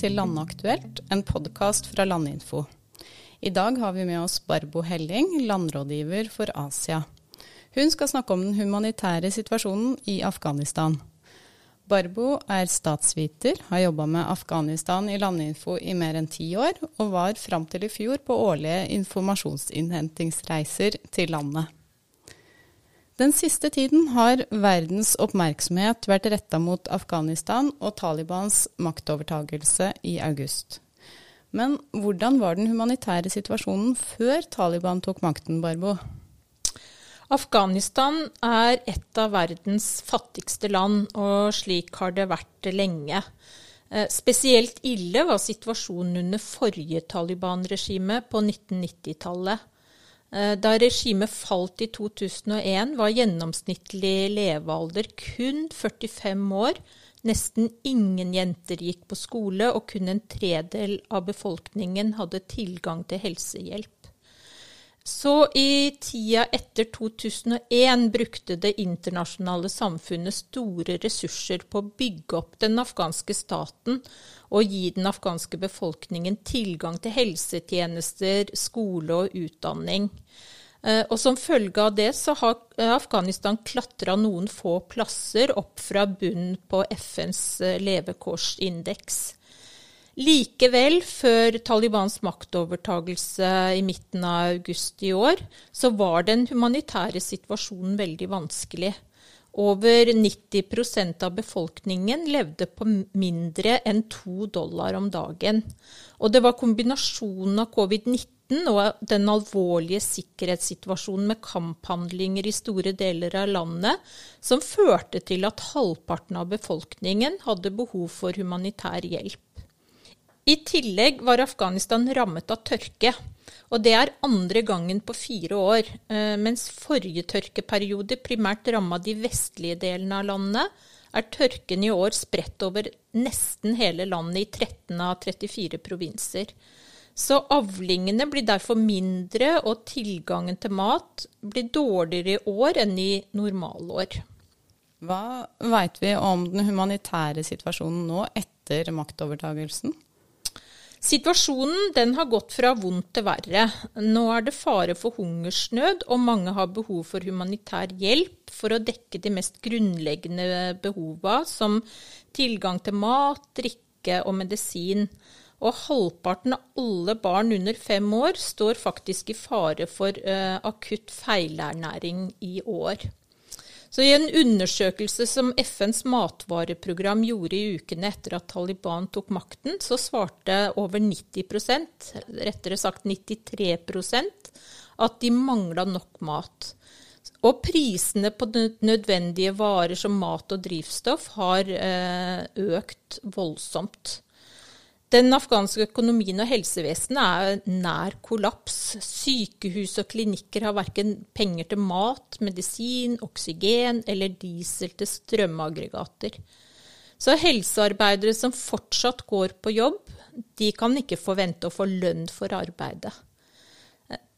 til Landaktuelt, en podkast fra Landinfo. I dag har vi med oss Barbo Helling, landrådgiver for Asia. Hun skal snakke om den humanitære situasjonen i Afghanistan. Barbo er statsviter, har jobba med Afghanistan i Landinfo i mer enn ti år, og var fram til i fjor på årlige informasjonsinnhentingsreiser til landet. Den siste tiden har verdens oppmerksomhet vært retta mot Afghanistan og Talibans maktovertagelse i august. Men hvordan var den humanitære situasjonen før Taliban tok makten, Barbo? Afghanistan er et av verdens fattigste land, og slik har det vært lenge. Eh, spesielt ille var situasjonen under forrige Taliban-regime på 1990-tallet. Eh, da regimet falt i 2001, var gjennomsnittlig levealder kun 45 år. Nesten ingen jenter gikk på skole, og kun en tredel av befolkningen hadde tilgang til helsehjelp. Så i tida etter 2001 brukte det internasjonale samfunnet store ressurser på å bygge opp den afghanske staten og gi den afghanske befolkningen tilgang til helsetjenester, skole og utdanning. Eh, og som følge av det så har Afghanistan klatra noen få plasser opp fra bunnen på FNs eh, levekårsindeks. Likevel, før Talibans maktovertagelse i midten av august i år, så var den humanitære situasjonen veldig vanskelig. Over 90% av befolkningen levde på mindre enn to dollar om dagen. Og det var kombinasjonen av covid-19 og den alvorlige sikkerhetssituasjonen med kamphandlinger i store deler av landet som førte til at halvparten av befolkningen hadde behov for humanitær hjelp. I tillegg var Afghanistan rammet av tørke, og det er andre gangen på fire år. Eh, mens forrige tørkeperiode primært ramma de vestlige delene av landet, er tørken i år spredt over nesten hele landet i 13 av 34 provinser. Så avlingene blir derfor mindre, og tilgangen til mat blir dårligere i år enn i normalår. Hva veit vi om den humanitære situasjonen nå etter maktovertagelsen? Situasjonen den har gått fra vondt til verre. Nå er det fare for hungersnød, og mange har behov for humanitær hjelp for å dekke de mest grunnleggende behova, som tilgang til mat, drikke og medisin. Og halvparten av alle barn under fem år står faktisk i fare for uh, akutt feilernæring i år. Så I en undersøkelse som FNs matvareprogram gjorde i ukene etter at Taliban tok makten, så svarte over 90% rettere sagt 93% at de mangla nok mat. Og prisene på nødvendige varer som mat og drivstoff har eh, økt voldsomt. Den afghanske økonomien og helsevesenet er nær kollaps. Sykehus og klinikker har verken penger til mat, medisin, oksygen eller diesel til strømaggregater. Så helsearbeidere som fortsatt går på jobb, de kan ikke forvente å få lønn for arbeidet.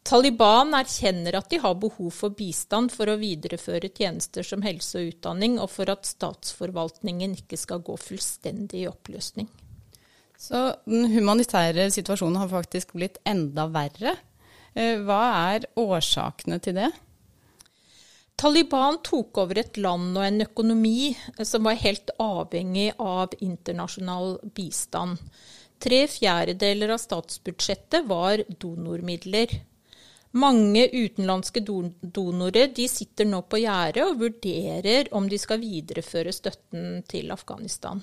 Taliban erkjenner at de har behov for bistand for å videreføre tjenester som helse og utdanning, og for at statsforvaltningen ikke skal gå fullstendig i oppløsning. Så den humanitære situasjonen har faktisk blitt enda verre. Eh, hva er årsakene til det? Taliban tok over et land og en økonomi eh, som var helt avhengig av internasjonal bistand. Tre fjerdedeler av statsbudsjettet var donormidler. Mange utenlandske donorer sitter nå på gjerdet og vurderer om de skal videreføre støtten til Afghanistan.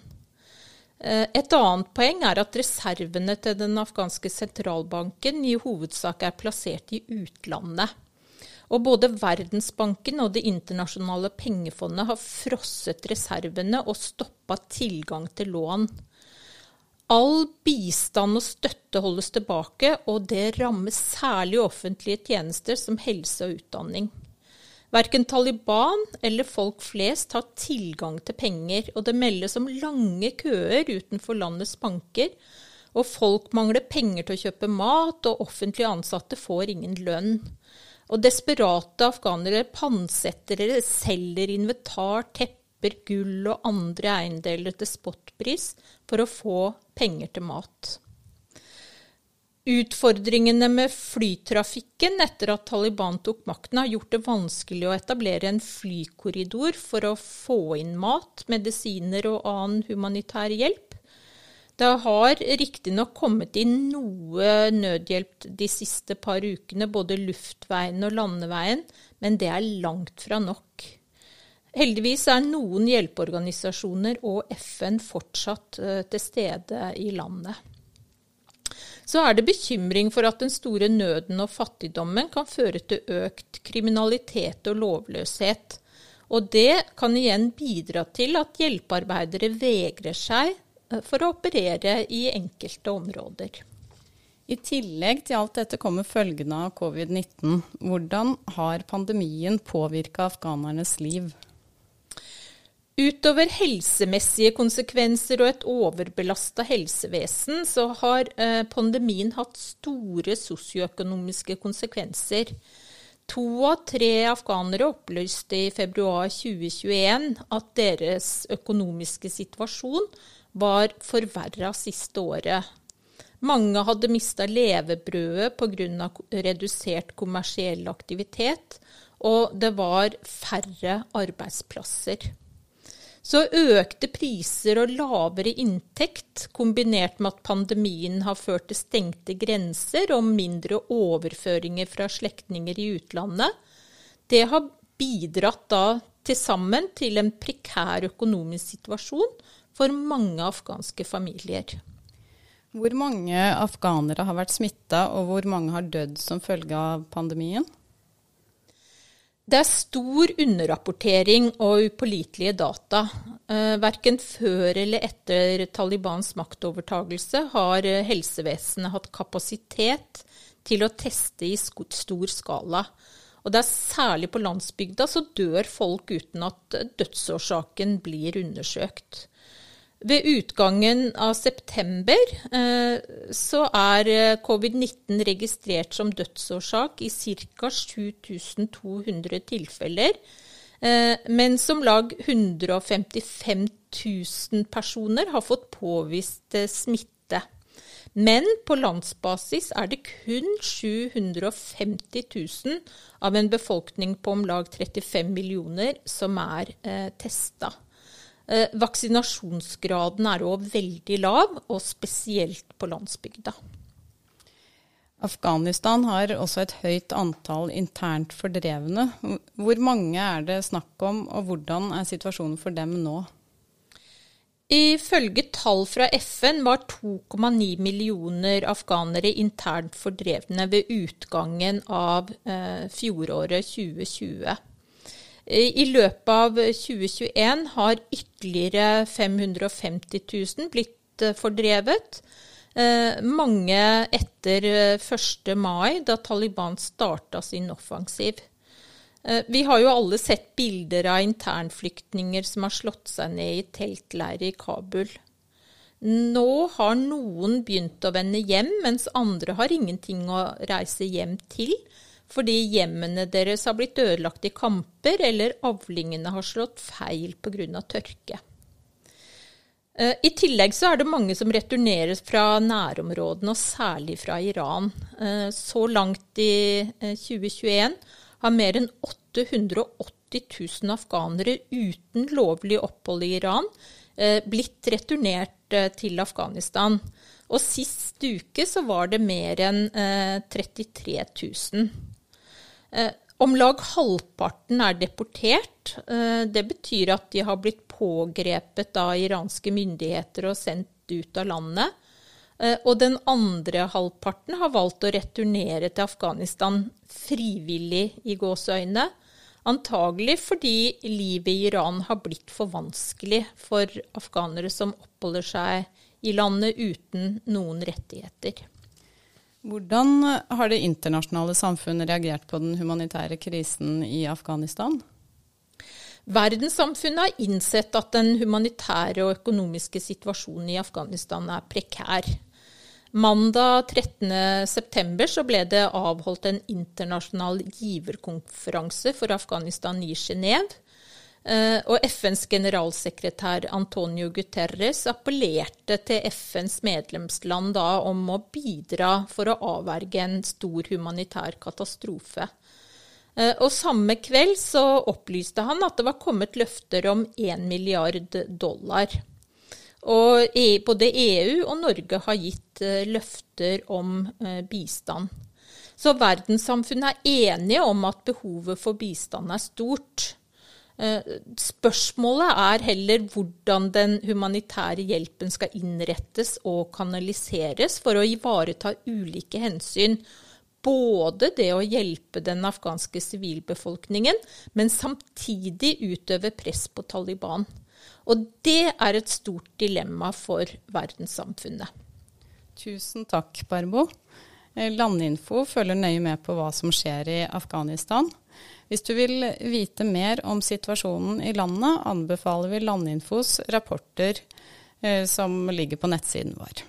Eh, et annet poeng er at reservene til den afghanske sentralbanken i hovedsak er plassert i utlandet. Og både Verdensbanken og Det internasjonale pengefondet har frosset reservene og stoppa tilgang til lån. All bistand og støtte holdes tilbake, og det rammer særlig offentlige tjenester som helse og utdanning. Verken Taliban eller folk flest har tilgang til penger, og det meldes om lange køer utenfor landets banker. Og folk mangler penger til å kjøpe mat, og offentlige ansatte får ingen lønn. Og desperate afghanere pantsetter eller selger inventar, tepper, gull og andre eiendeler til spotpris for å få penger til mat. Utfordringene med flytrafikken etter at Taliban tok makten, har gjort det vanskelig å etablere en flykorridor for å få inn mat, medisiner og annen humanitær hjelp. Det har riktignok kommet inn noe nødhjelp de siste par ukene, både luftveien og landeveien, men det er langt fra nok. Heldigvis er noen hjelpeorganisasjoner og FN fortsatt eh, til stede i landet. Så er det bekymring for at den store nøden og fattigdommen kan føre til økt kriminalitet og lovløshet. Og det kan igjen bidra til at hjelpearbeidere vegrer seg eh, for å operere i enkelte områder. I tillegg til alt dette kommer følgene av covid-19. Hvordan har pandemien påvirka afghanernes liv? Utover helsemessige konsekvenser og et overbelasta helsevesen, så har eh, pandemien hatt store sosioøkonomiske konsekvenser. To av tre afghanere opplyste i februar 2021 at deres økonomiske situasjon var forverra siste året. Mange hadde mista levebrødet pga. redusert kommersiell aktivitet, og det var færre arbeidsplasser. Så økte priser og lavere inntekt, kombinert med at pandemien har ført til stengte grenser og mindre overføringer fra slektninger i utlandet, det har bidratt da til sammen til en prekær økonomisk situasjon for mange afghanske familier. Hvor mange afghanere har vært smitta, og hvor mange har dødd som følge av pandemien? Det er stor underrapportering og upålitelige data. Eh, verken før eller etter Talibans maktovertagelse har eh, helsevesenet hatt kapasitet til å teste i stor skala. Og det er særlig på landsbygda så dør folk uten at dødsårsaken blir undersøkt. Ved utgangen av september eh, så er eh, covid-19 registrert som dødsårsak i ca. 7200 tilfeller, men mens om lag 155 000 personer har fått påvist smitte. Men på landsbasis er det kun 750 000 av en befolkning på om lag 35 millioner som er eh, testa. Eh, vaksinasjonsgraden er òg veldig lav, og spesielt på landsbygda. Afghanistan har også et høyt antall internt fordrevne. Hvor mange er det snakk om, og hvordan er situasjonen for dem nå? Ifølge tall fra FN var 2,9 millioner afghanere internt fordrevne ved utgangen av eh, fjoråret 2020. I løpet av 2021 har ytterligere 550 000 blitt eh, fordrevet. Eh, mange etter 1. Eh, mai, da Taliban starta sin offensiv. Vi har jo alle sett bilder av internflyktninger som har slått seg ned i teltleirer i Kabul. Nå har noen begynt å vende hjem, mens andre har ingenting å reise hjem til fordi hjemmene deres har blitt ødelagt i kamper, eller avlingene har slått feil pga. tørke. Eh, I tillegg så er det mange som returneres fra nærområdene, og særlig fra Iran. Eh, så langt i 2021 eh, har mer enn 880 000 afghanere uten lovlig opphold i Iran blitt returnert til Afghanistan. Og sist uke så var det mer enn 33 000. Eh, om lag halvparten er deportert. Eh, det betyr at de har blitt pågrepet av iranske myndigheter og sendt ut av landet. Eh, og den andre halvparten har valgt å returnere til Afghanistan frivillig i gåseøyne. Antagelig fordi livet i Iran har blitt for vanskelig for afghanere som oppholder seg i landet uten noen rettigheter. Hvordan har det internasjonale samfunnet reagert på den humanitære krisen i Afghanistan? Verdenssamfunnet har innsett at den humanitære og økonomiske situasjonen i Afghanistan er prekær. Mandag 13.9 ble det avholdt en internasjonal giverkonferanse for Afghanistan i Genéve. Eh, og FNs generalsekretær Antonio Guterres appellerte til FNs medlemsland da om å bidra for å avverge en stor humanitær katastrofe. Eh, og samme kveld så opplyste han at det var kommet løfter om 1 milliard dollar. Og e, både EU og Norge har gitt eh, løfter om bistand. Så verdenssamfunnet er enige om at behovet for bistand er stort. Eh, spørsmålet er heller hvordan den humanitære hjelpen skal innrettes og kanaliseres for å ivareta ulike hensyn. Både det å hjelpe den afghanske sivilbefolkningen, men samtidig utøve press på Taliban. Og det er et stort dilemma for verdenssamfunnet. Tusen takk, Barbo. Eh, Landinfo følger nøye med på hva som skjer i Afghanistan. Hvis du vil vite mer om situasjonen i landet, anbefaler vi Landinfos rapporter eh, som ligger på nettsiden vår.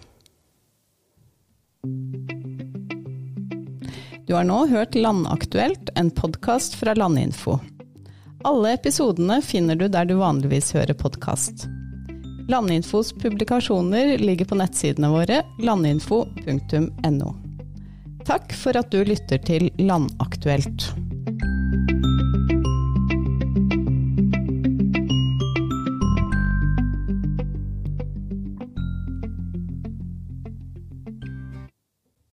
Du har nå hørt Landaktuelt, en podkast fra Landinfo. Alle episodene finner du der du vanligvis hører podkast. Landinfos publikasjoner ligger på nettsidene våre landinfo.no. Takk for at du lytter til Landaktuelt.